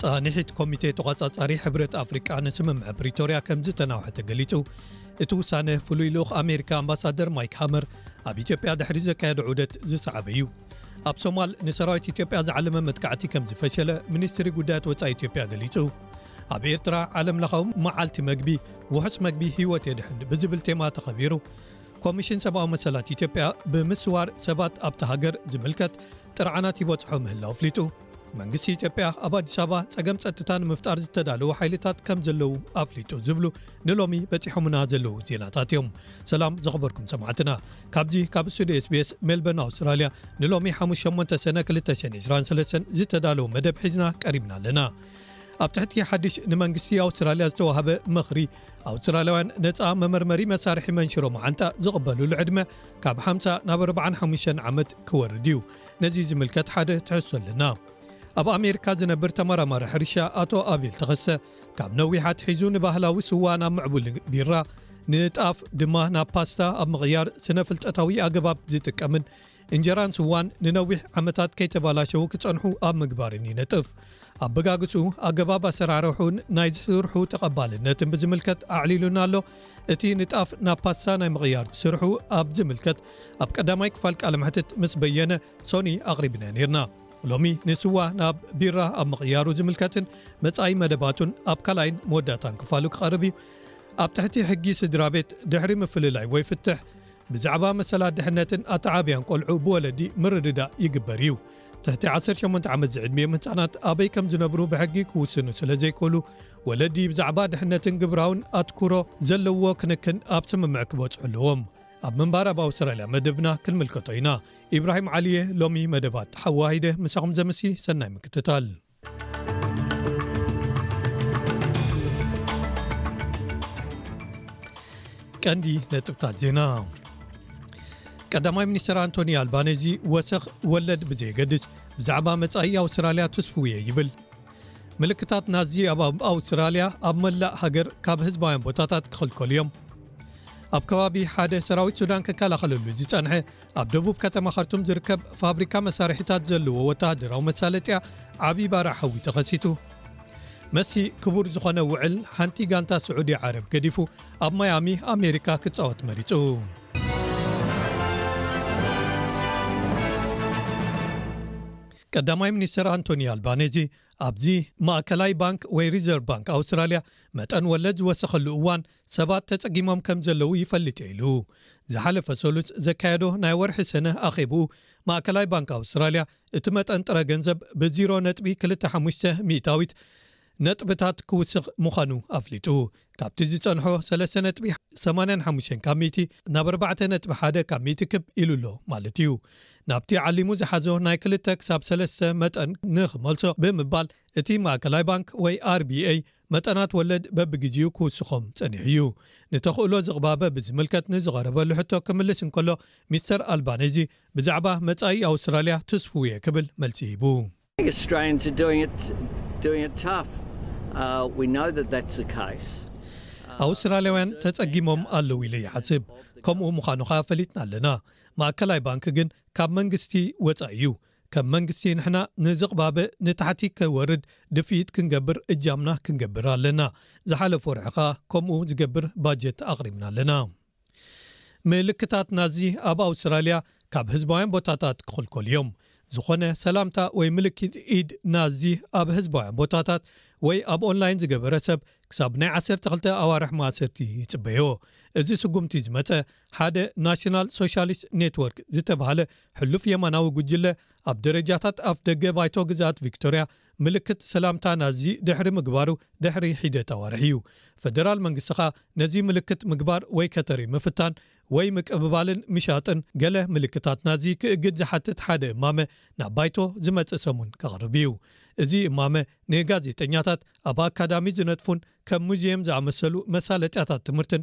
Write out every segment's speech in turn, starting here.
ፃኒሒት ኮሚቴ ተቖፃፃሪ ሕብረት ኣፍሪቃ ንስምምዐ ፕሪቶርያ ከምዝተናውሐ ተገሊፁ። እቲ ውሳነ ፍሉይ ልኡኽ ኣሜሪካ ኣምባሳደር ማይክ ሃመር ኣብ ኢትዮጵያ ድሕሪ ዘካየዶ ዑደት ዝሰዓበ እዩ። ኣብ ሶማል ንሰራዊት ኢትዮጵያ ዝዓለመ መጥቃዕቲ ከምዝፈሸለ ሚኒስትሪ ጉዳያት ወፃኢ ኢትዮጵያ ገሊፁ። ኣብ ኤርትራ ዓለም ለኻዊ መዓልቲ መግቢ ውሑስ መግቢ ህይወት የድሕን ብዝብል ቴማ ተኸቢሩ ኮሚሽን ሰብኣዊ መሰላት ኢትዮጵያ ብምስዋር ሰባት ኣብቲ ሃገር ዝምልከት ጥርዓናት ይበፅሖ ምህላው ኣፍሊጡ መንግስቲ ኢትዮጵያ ኣብ ኣዲስ ኣበባ ጸገም ጸጥታ ንምፍጣር ዝተዳለዉ ሓይልታት ከም ዘለዉ ኣፍሊጡ ዝብሉ ንሎሚ በጺሖምና ዘለዉ ዜናታት እዮም ሰላም ዘኽበርኩም ሰማዕትና ካብዚ ካብ ስቱድዮ ስቤስ ሜልበርን ኣውስትራልያ ንሎሚ ሓሙስ 8 ሰነ 223 ዝተዳለዉ መደብ ሒዝና ቀሪብና ኣለና ኣብ ትሕቲ ሓድሽ ንመንግስቲ ኣውስትራልያ ዝተዋህበ ምኽሪ ኣውስትራልያውያን ነፃ መመርመሪ መሳርሒ መንሽሮ መዓንጣ ዝቕበሉሉ ዕድመ ካብ ሓ ናብ 45 ዓመት ክወርድ እዩ ነዚ ዝምልከት ሓደ ትሕዝቶ ኣለና። ኣብ ኣሜሪካ ዝነብር ተመራማሪ ሕርሻ ኣቶ ኣቤል ተኸሰ ካብ ነዊሕ ኣትሒዙ ንባህላዊ ስዋ ናብ ምዕቡል ቢራ ንጣፍ ድማ ናብ ፓስታ ኣብ ምቕያር ስነ ፍልጠታዊ ኣገባብ ዝጥቀምን እንጀራን ስዋን ንነዊሕ ዓመታት ከይተባላሸዉ ክጸንሑ ኣብ ምግባርን ይነጥፍ። ኣበጋግስኡ፣ ኣገባብ ኣሰራርሕኡን ናይ ስርሑ ተቐባልነትን ብዝምልከት ኣዕሊሉና ኣሎ። እቲ ንጣፍ ናብ ፓስታ ናይ ምቕያር ስርሑ ኣብ ዝምልከት ኣብ ቀዳማይ ክፋል ቃለ መሕትት ምስ በየነ፣ ሶኒ፣ ኣቕሪብናዮ ኔርና። ሎሚ ንስዋ ናብ ቢራ ኣብ ምቕያሩ ዝምልከትን መጻኢ መደባቱን ኣብ ካልኣይን መወዳእታን ክፋሉ ክቐርብ እዩ። ኣብ ትሕቲ ሕጊ ስድራቤት ድሕሪ ምፍልላይ ወይ ፍትሕ ብዛዕባ መሰላት ድሕነትን ኣተዓብያን ቆልዑ ብወለዲ ምርድዳእ ይግበር እዩ። ትሕቲ ዓሰርተ ሸሞንተ ዓመት ዝዕድሚኦም ህጻናት ኣበይ ከም ዝነብሩ ብሕጊ ክውስኑ ስለ ዘይክእሉ፣ ወለዲ ብዛዕባ ድሕነትን ግብራውን ኣትኩሮ ዘለዎ ክንክን ኣብ ስምምዕ ክበጽሑ ኣለዎም። ኣብ ምንባር ኣብ ኣውስትራልያ መደብና ክንምልከቶ ኢና። ኢብራሂም ዓሊ'የ፣ ሎሚ መደባት ተሓዋሂደ ምሳኹም ዘምሲ፣ ሰናይ ምክትታል። ቀንዲ ነጥብታት ዜና ቀዳማይ ሚኒስትር ኣንቶኒ ኣልባነዚ ወሰኽ ወለድ ብዘየገድስ ብዛዕባ መጻኢ ኣውስትራልያ ትስፍውየ ይብል ምልክታት ናዚ ኣብ ኣውስትራልያ ኣብ መላእ ሃገር ካብ ህዝባውያን ቦታታት ክኽልከሉ እዮም ኣብ ከባቢ ሓደ ሰራዊት ሱዳን ክከላኸለሉ ዝጸንሐ ኣብ ደቡብ ከተማ ኻርቱም ዝርከብ ፋብሪካ መሳርሒታት ዘለዎ ወተሃደራዊ መሳለጥያ ዓብዪ ባርዕ ሓዊ ተኸሲቱ መሲ ክቡር ዝኾነ ውዕል ሓንቲ ጋንታ ስዑዲ ዓረብ ገዲፉ ኣብ ማያሚ ኣሜሪካ ክፃወት መሪፁ ቀዳማይ ሚኒስትር ኣንቶኒ ኣልባነዚ ኣብዚ ማእከላይ ባንክ ወይ ሪዘርቭ ባንክ ኣውስትራልያ መጠን ወለድ ዝወሰኸሉ እዋን ሰባት ተጸጊሞም ከም ዘለዉ ይፈልጥ'የ ኢሉ። ዝሓለፈ ሰሉስ ዘካየዶ ናይ ወርሒ ሰነ ኣኼብኡ፣ ማእከላይ ባንክ ኣውስትራልያ እቲ መጠን ጥረ ገንዘብ ብ ዚሮ ነጥቢ ክልተ ሓሙሽተ ሚእታዊት ነጥብታት ክውስኽ ምዃኑ ኣፍሊጡ። ካብቲ ዝጸንሖ ሰለስተ ነጥቢ ሰማንያን ሓሙሽተን ካብ ሚእቲ ናብ ኣርባዕተ ነጥቢ ሓደ ካብ ሚእቲ ክብ ኢሉ ኣሎ ማለት'ዩ። ናብቲ ዓሊሙ ዝሓዞ ናይ ክልተ ክሳብ ሰለስተ መጠን ንኽመልሶ ብምባል እቲ ማእከላይ ባንክ ወይ RBA መጠናት ወለድ በብግዜኡ ክውስኾም ጸኒሑ እዩ። ንተኽእሎ ዝቕባበ ብዝምልከት ንዝቐረበሉ ሕቶ ክምልስ እንከሎ ሚስተር ኣልባኔዚ ብዛዕባ መጻኢ ኣውስትራልያ ትስፉው'የ ክብል መልሲ ሂቡ። ኣውስትራልያውያን ተጸጊሞም ኣለዉ ኢለ ይሓስብ፣ ከምኡ ምዃኑ ከኣ ፈሊጥና ኣለና። ማእከላይ ባንክ ግን ካብ መንግስቲ ወጻኢ'ዩ። ከም መንግስቲ ንሕና ንዝቕባበ ንታሕቲ ከይወርድ ድፍኢት ክንገብር እጃምና ክንገብር ኣለና። ዝሓለፈ ወርሒ ከኣ ከምኡ ዝገብር ባጀት ኣቕሪብና ኣለና። ምልክታት ናዚ ኣብ ኣውስትራልያ ካብ ህዝባውያን ቦታታት ክኽልከሉ እዮም። ዝኾነ ሰላምታ ወይ ምልክት ኢድ ናዚ ኣብ ህዝባውያን ቦታታት ወይ ኣብ ኦንላይን ዝገበረ ሰብ ክሳብ ናይ ዓሰርተ ክልተ ኣዋርሕ ማእሰርቲ ይጽበዮ። እዚ ስጉምቲ ዝመጸ ሓደ ናሽናል ሶሻሊስት ኔትወርክ ዝተባህለ ሕሉፍ የማናዊ ጉጅለ ኣብ ደረጃታት ኣፍደገ ባይቶ ግዝኣት ቪክቶርያ ምልክት ሰላምታ ናዚ ድሕሪ ምግባሩ ድሕሪ ሒደት ኣዋርሕ እዩ ፈደራል መንግስቲኻ ነዚ ምልክት ምግባር ወይ ከተሪ ምፍታን ወይ ምቅብባልን ምሻጥን ገለ ምልክታት ናዚ ክእግድ ዝሓትት ሓደ እማመ ናብ ባይቶ ዝመጽእ ሰሙን ከቕርብ እዩ። እዚ እማመ ንጋዜጠኛታት፣ ኣብ ኣካዳሚ ዝነጥፉን ከም ሙዝየም ዝኣመሰሉ መሳለጥያታት ትምህርትን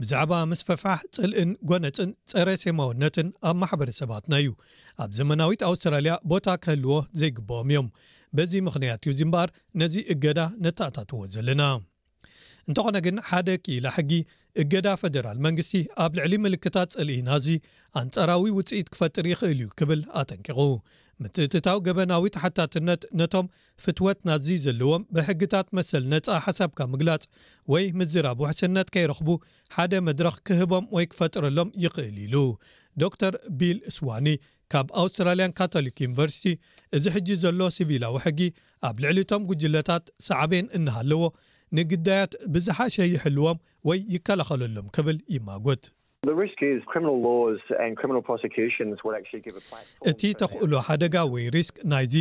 ብዛዕባ ምስፍሕፋሕ ጽልእን ጎነጽን ጸረ ሴማውነትን ኣብ ማሕበረሰባትና እዩ። ኣብ ዘመናዊት ኣውስትራልያ ቦታ ከህልዎ ዘይግብኦም እዮም። በዚ ምኽንያት እዩ እዚ እምበኣር ነዚ እገዳ ነተኣታትዎ ዘለና። እንተኾነ ግን ሓደ ክኢላ ሕጊ፣ እገዳ ፈደራል መንግስቲ ኣብ ልዕሊ ምልክታት ጽልኢ ናዚ ኣንጻራዊ ውጽኢት ክፈጥር ይኽእል እዩ ክብል ኣጠንቂቑ። ምትእትታው ገበናዊ ተሓታትነት ነቶም ፍትወት ናዚ ዘለዎም ብሕግታት መሰል ነጻ ሓሳብካ ምግላጽ ወይ ምዝራብ ውሕስነት ከይረኽቡ ሓደ መድረኽ ክህቦም ወይ ክፈጥረሎም ይኽእል ኢሉ ዶክተር ቢል ስዋኒ ካብ ኣውስትራልያን ካቶሊክ ዩኒቨርሲቲ። እዚ ሕጂ ዘሎ ሲቪላዊ ሕጊ ኣብ ልዕሊ እቶም ጉጅለታት ሳዕቤን እናሃለዎ ንግዳያት ብዝሓሸ ይሕልዎም ወይ ይከላኸለሎም ክብል ይማጎት። እቲ ተኽእሎ ሓደጋ ወይ ሪስክ ናይዚ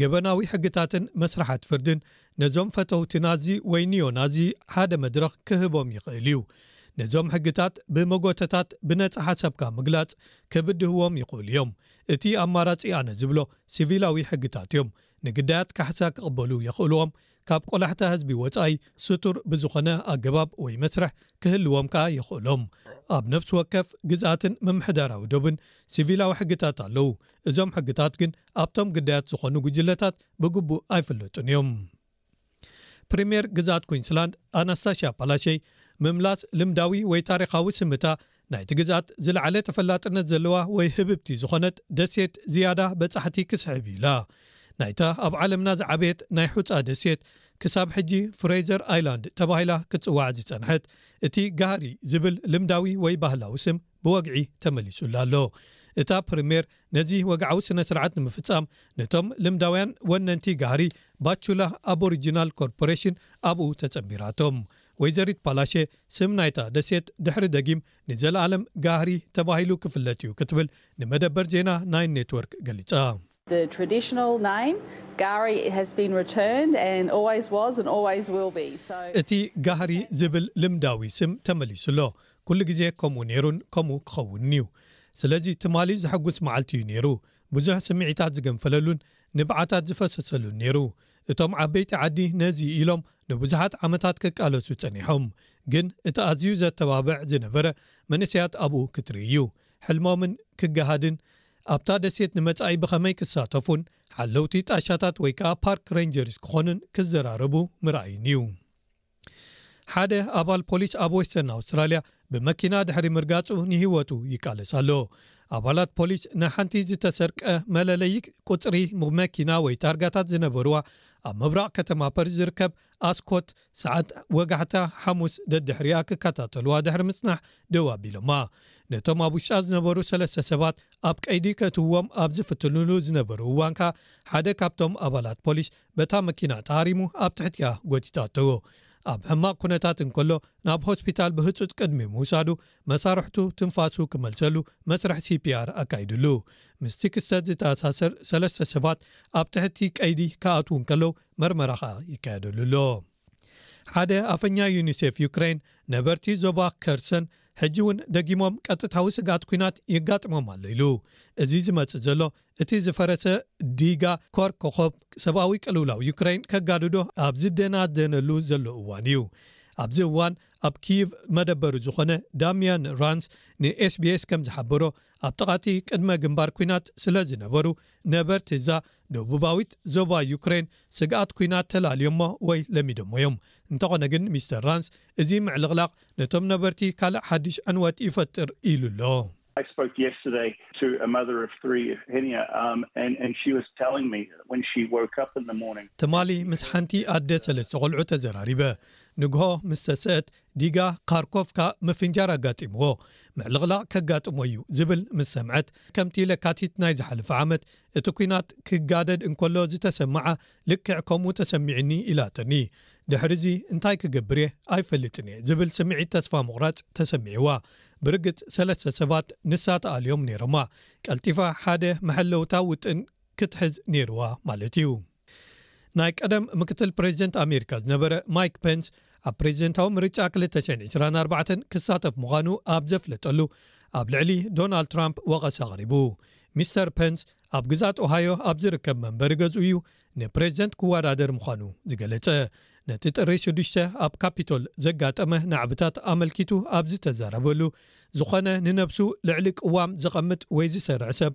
ገበናዊ ሕግታትን መስርሓት ፍርድን ነዞም ፈተውቲ ናዚ ወይ ኒዮ-ናዚ ሓደ መድረኽ ክህቦም ይኽእል እዩ። ነዞም ሕግታት ብመጎተታት ብነጻ ሓሳብካ ምግላጽ ከብድህዎም ይኽእሉ እዮም። እቲ ኣማራጺ ኣነ ዝብሎ ሲቪላዊ ሕግታት እዮም፣ ንግዳያት ካሕሳ ክቕበሉ የኽእሉዎም፣ ካብ ቆላሕታ ህዝቢ ወጻኢ ስቱር ብዝኾነ ኣገባብ ወይ መስርሕ ክህልዎም ከኣ የኽእሎም። ኣብ ነፍሲ ወከፍ ግዝኣትን ምምሕዳራዊ ዶብን ሲቪላዊ ሕግታት ኣለዉ፣ እዞም ሕግታት ግን ኣብቶም ግዳያት ዝኾኑ ጉጅለታት ብግቡእ ኣይፍለጡን እዮም። ፕሪምየር ግዝኣት ኲንስላንድ ኣናስታሽያ ፓላሸይ፣ ምምላስ ልምዳዊ ወይ ታሪኻዊ ስምታ ናይቲ ግዝኣት ዝለዓለ ተፈላጥነት ዘለዋ ወይ ህብብቲ ዝኾነት ደሴት ዝያዳ በጻሕቲ ክስሕብ እዩ ኢላ። ናይታ ኣብ ዓለምና ዝዓበየት ናይ ሑጻ ደሴት፣ ክሳብ ሕጂ ፍሬዘር ኣይላንድ ተባሂላ ክትጽዋዕ ዝጸንሐት፣ እቲ ጋህሪ ዝብል ልምዳዊ ወይ ባህላዊ ስም ብወግዒ ተመሊሱላ ኣሎ። እታ ፕሪምየር ነዚ ወግዓዊ ስነ-ስርዓት ንምፍጻም ነቶም ልምዳውያን ወነንቲ ጋህሪ ባቹላ ኣቦሪጂናል ኮርፖሬሽን ኣብኡ ተጸንቢራቶም። ወይዘሪት ፓላሸ፣ ስም ናይታ ደሴት ድሕሪ ደጊም ንዘለኣለም ጋህሪ ተባሂሉ ክፍለጥ እዩ ክትብል ንመደበር ዜና ናይን ኔትወርክ ገሊጻ። The traditional name, Gari, has been returned and always was and always will be. So. እቲ ጋህሪ ዝብል ልምዳዊ ስም ተመሊሱ ኣሎ፣ ኩሉ ግዜ ከምኡ ነይሩን ከምኡ ክኸውንን እዩ። ስለዚ ትማሊ ዘሐጉስ መዓልቲ እዩ ነይሩ፣ ብዙሕ ስምዒታት ዝገንፈለሉን ንብዓታት ዝፈሰሰሉን ነይሩ። እቶም ዓበይቲ ዓዲ ነዚ ኢሎም ንብዙሓት ዓመታት ክቃለሱ ጸኒሖም። ግን እቲ ኣዝዩ ዘተባብዕ ዝነበረ መንእሰያት ኣብኡ ክትርኢ እዩ። ሕልሞምን ክገሃድን ኣብታ ደሴት ንመጻኢ ብኸመይ ክሳተፉን ሓለውቲ ጣሻታት ወይ ከኣ ፓርክ ሬንጀርስ ክኾኑን ክዘራረቡ ምርኣይን እዩ። ሓደ ኣባል ፖሊስ ኣብ ዌስተርን ኣውስትራልያ ብመኪና ድሕሪ ምርጋጹ ንህይወቱ ይቃለስ ኣሎ። ኣባላት ፖሊስ ንሓንቲ ዝተሰርቀ መለለዪ ቁጽሪ መኪና ወይ ታርጋታት ዝነበርዋ ኣብ ምብራቕ ከተማ ፐርዝ ዝርከብ ኣስኮት ሰዓት ወጋሕታ ሓሙስ ደድሕሪኣ ክከታተልዋ ድሕሪ ምጽናሕ ደው ኣቢሎማ። ነቶም ኣብ ውሽጣ ዝነበሩ ሰለስተ ሰባት ኣብ ቀይዲ ከእትውዎም ኣብ ዝፍትንሉ ዝነበሩ እዋን ከኣ ሓደ ካብቶም ኣባላት ፖሊስ በታ መኪና ተሃሪሙ ኣብ ትሕቲኣ ጎቲታቶዎ። ኣብ ሕማቕ ኩነታት እንከሎ ናብ ሆስፒታል ብህጹጽ ቅድሚ ምውሳዱ፣ መሳርሕቱ ትንፋሱ ክመልሰሉ መስርሕ ሲፒኣር ኣካይድሉ። ምስቲ ክስተት ዝተኣሳሰር ሰለስተ ሰባት ኣብ ትሕቲ ቀይዲ ክኣትዉ እንከለው መርመራ ከኣ ይካየደሉ ኣሎ። ሓደ ኣፈኛ ዩኒሴፍ ዩክረይን፣ ነበርቲ ዞባ ከርሰን ሕጂ እውን ደጊሞም ቀጥታዊ ስግኣት ኲናት የጋጥሞም ኣሎ ኢሉ። እዚ ዝመጽእ ዘሎ እቲ ዝፈረሰ ዲጋ ኮርኮኾቭ ሰብኣዊ ቅልውላው ዩክረይን ከጋድዶ ኣብ ዝደናደነሉ ዘሎ እዋን እዩ። ኣብዚ እዋን ኣብ ኪይቭ መደበሩ ዝዀነ ዳምያን ራንስ ንኤስቢኤስ ከም ዝሓበሮ፣ ኣብ ጥቓ'ቲ ቅድመ ግንባር ኲናት ስለ ዝነበሩ ነበርቲ እዛ ደቡባዊት ዞባ ዩክረይን ስግኣት ኲናት ተላልዮሞ ወይ ለሚዶሞ'ዮም። እንተዀነ ግን ሚስተር ራንስ እዚ ምዕልቕላቕ ነቶም ነበርቲ ካልእ ሓድሽ ዕንወት ይፈጥር ኢሉ'ሎ። ትማሊ ምስ ሓንቲ ኣደ ሰለስተ ቈልዑ ተዘራሪበ። ንግሆ ምስ ተሰእት ዲጋ ካርኮቭካ ምፍንጃር ኣጋጢምዎ ምዕልቕላቕ ከጋጥሞ እዩ ዝብል ምስ ሰምዐት፣ ከምቲ ለካቲት ናይ ዝሓለፈ ዓመት እቲ ኲናት ክጋደድ እንከሎ ዝተሰምዓ ልክዕ ከምኡ ተሰሚዑኒ ኢላትኒ። ድሕሪ'ዚ እንታይ ክገብር እየ ኣይፈልጥን እየ ዝብል ስምዒት ተስፋ ምቑራጽ ተሰሚዕዋ። ብርግጽ ሰለስተ ሰባት ንሳ ትኣልዮም ነይሮማ። ቀልጢፋ ሓደ መሐለውታ ውጥን ክትሕዝ ነይሩዋ ማለት እዩ። ናይ ቀደም ምክትል ፕረዚደንት ኣሜሪካ ዝነበረ ማይክ ፐንስ ኣብ ፕረዚደንታዊ ምርጫ 224 ክሳተፍ ምዃኑ ኣብ ዘፍለጠሉ ኣብ ልዕሊ ዶናልድ ትራምፕ ወቐሳ ኣቕሪቡ። ሚስተር ፐንስ ኣብ ግዝኣት ኦሃዮ ኣብ ዝርከብ መንበሪ ገዝኡ እዩ ንፕረዚደንት ክወዳደር ምዃኑ ዝገለጸ። ነቲ ጥሪ ሽዱሽተ ኣብ ካፒቶል ዘጋጠመ ናዕብታት ኣመልኪቱ ኣብ ዝተዛረበሉ፣ ዝኾነ ንነብሱ ልዕሊ ቅዋም ዘቐምጥ ወይ ዝሰርዕ ሰብ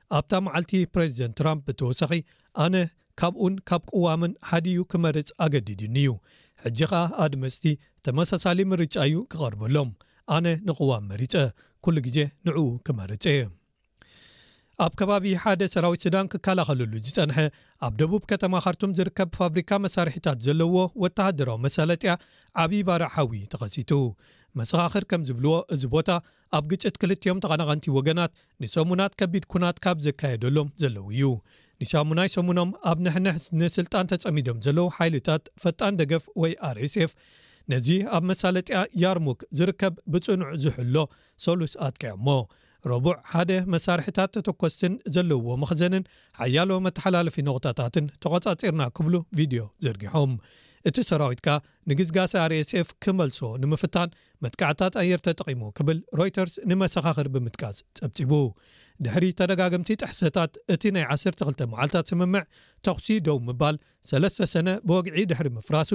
ኣብታ መዓልቲ ፕረዚደንት ትራምፕ ብተወሳኺ ኣነ ካብኡን ካብ ቅዋምን ሓዲኡ ክመርጽ ኣገዲዱኒ እዩ። ሕጂ ከኣ ኣድመጽቲ ተመሳሳሊ ምርጫ እዩ ክቐርበሎም። ኣነ ንቕዋም መሪጸ፣ ኩሉ ግዜ ንዕኡ ክመርጽ እየ። ኣብ ከባቢ ሓደ ሰራዊት ሱዳን ክከላኸለሉ ዝጸንሐ ኣብ ደቡብ ከተማ ካርቱም ዝርከብ ፋብሪካ መሳርሒታት ዘለዎ ወተሃደራዊ መሳለጥያ ዓብዪ ባርዕ ሓዊ ተኸሲቱ። መሰኻኽር ከም ዝብልዎ እዚ ቦታ ኣብ ግጭት ክልቲኦም ተቐናቐንቲ ወገናት ንሰሙናት ከቢድ ኩናት ካብ ዘካየደሎም ዘለዉ እዩ። ንሻሙናይ ሰሙኖም ኣብ ንሕንሕ ንስልጣን ተጸሚዶም ዘለዉ ሓይልታት ፈጣን ደገፍ ወይ RSF ነዚ ኣብ መሳለጥያ ያርሙክ ዝርከብ ብጽኑዕ ዝሕሎ ሰሉስ ኣጥቂዖሞ። ረቡዕ ሓደ መሳርሒታት ተተኮስትን ዘለውዎ መኽዘንን ሓያሎ መተሓላለፊ ነቑጣታትን ተቖጻጺርና ክብሉ ቪድዮ ዘርጊሖም። እቲ ሰራዊት ከኣ ንግስጋሰ ኣርኤስኤፍ ክመልሶ ንምፍታን መጥቃዕትታት ኣየር ተጠቒሙ ክብል ሮይተርስ ንመሰኻኽር ብምጥቃስ ጸብጺቡ። ድሕሪ ተደጋገምቲ ጥሕሰታት እቲ ናይ ዓሰርተ ክልተ መዓልታት ስምምዕ ተኹሲ ደው ምባል፣ ሰለስተ ሰነ ብወግዒ ድሕሪ ምፍራሱ፣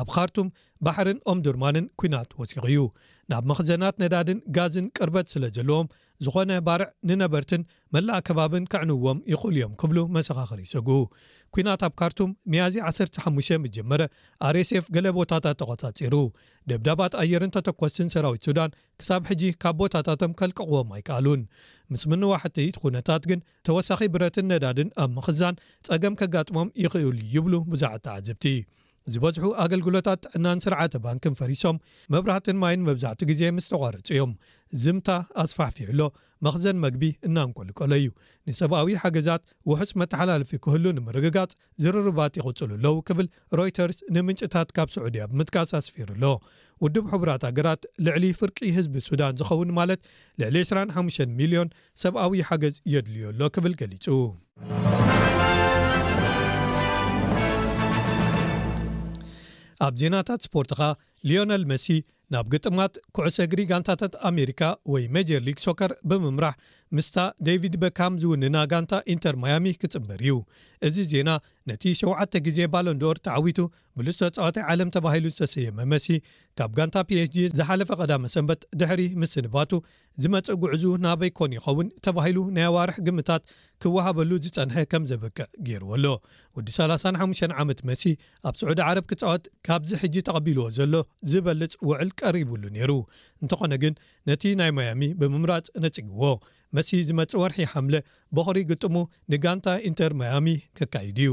ኣብ ኻርቱም፣ ባሕርን ኦምዱርማንን ኲናት ወሲኹ'ዩ። ናብ መኽዘናት ነዳድን ጋዝን ቅርበት ስለዘለዎም፣ ዝኾነ ባርዕ ንነበርትን መላእ ከባብን ከዕንውዎም ይኽእሉ እዮም ክብሉ መሰኻኽር ይሰግኡ። ኲናት ኣብ ካርቱም ሚያዝያ ዓሰርተ ሓሙሽተ ምስ ጀመረ፣ RSF ገለ ቦታታት ተቖጻጺሩ። ደብዳባት ኣየርን ተተኮስትን ሰራዊት ሱዳን ክሳብ ሕጂ ካብ ቦታታቶም ከልቅቕዎም ኣይከኣሉን። ምስ ምንዋሕ እቲ ኹነታት ግን ተወሳኺ ብረትን ነዳድን ኣብ ምኽዛን ጸገም ከጋጥሞም ይኽእል'ዩ ይብሉ ብዙሓት ተዓዘብቲ። ዝበዝሑ ኣገልግሎታት ጥዕናን ስርዓተ ባንክን ፈሪሶም፣ መብራህትን ማይን መብዛሕትኡ ግዜ ምስ ተቋረጹ እዮም። ዝምታ ኣስፋሕፊሑ ኣሎ፣ መኽዘን መግቢ እናንቆልቆለ እዩ። ንሰብኣዊ ሓገዛት ውሑስ መተሓላለፊ ክህሉ ንምርግጋጽ ዝርርባት ይቕጽሉ ኣለዉ ክብል ሮይተርስ ንምንጭታት ካብ ስዑድያ ብምጥቃስ ኣስፊሩ ኣሎ። ውድብ ሕቡራት ሃገራት ልዕሊ ፍርቂ ህዝቢ ሱዳን ዝኸውን ማለት ልዕሊ ዕስራን ሓሙሽተን ሚልዮን ሰብኣዊ ሓገዝ የድልዮ ኣሎ ክብል ገሊጹ። ኣብ ዜናታት ስፖርት ኸኣ ሊዮነል መሲ ናብ ግጥማት ኩዕሶ እግሪ ጋንታታት ኣሜሪካ ወይ ሜጀር ሊግ ሶከር ብምምራሕ ምስታ ዴቪድ በካም ዝውንና ጋንታ ኢንተር ማያሚ ክጽንበር እዩ። እዚ ዜና ነቲ ሸውዓተ ግዜ ባሎንዶር ተዓዊቱ ብሉጽ ተጻዋታይ ዓለም ተባሂሉ ዝተሰየመ መሲ ካብ ጋንታ ፒኤስጂ ዝሓለፈ ቀዳመ ሰንበት ድሕሪ ምስንባቱ ዝመጽእ ጉዕዝኡ ናበይ ኮን ይኸውን ተባሂሉ ናይ ኣዋርሕ ግምታት ክወሃበሉ ዝጸንሐ ከም ዘብቅዕ ገይርዎ ኣሎ። ወዲ ሰላሳን ሓሙሽተን ዓመት መሲ ኣብ ስዑዲ ዓረብ ክጻወት ካብዚ ሕጂ ተቐቢልዎ ዘሎ ዝበልጽ ውዕል ቀሪብሉ ነይሩ። እንተኾነ ግን ነቲ ናይ ማያሚ ብምምራጽ ነጺግዎ። መሲ ዝመጽእ ወርሒ ሓምለ ቦኽሪ ግጥሙ ንጋንታ ኢንተር ማያሚ ከካይድ እዩ።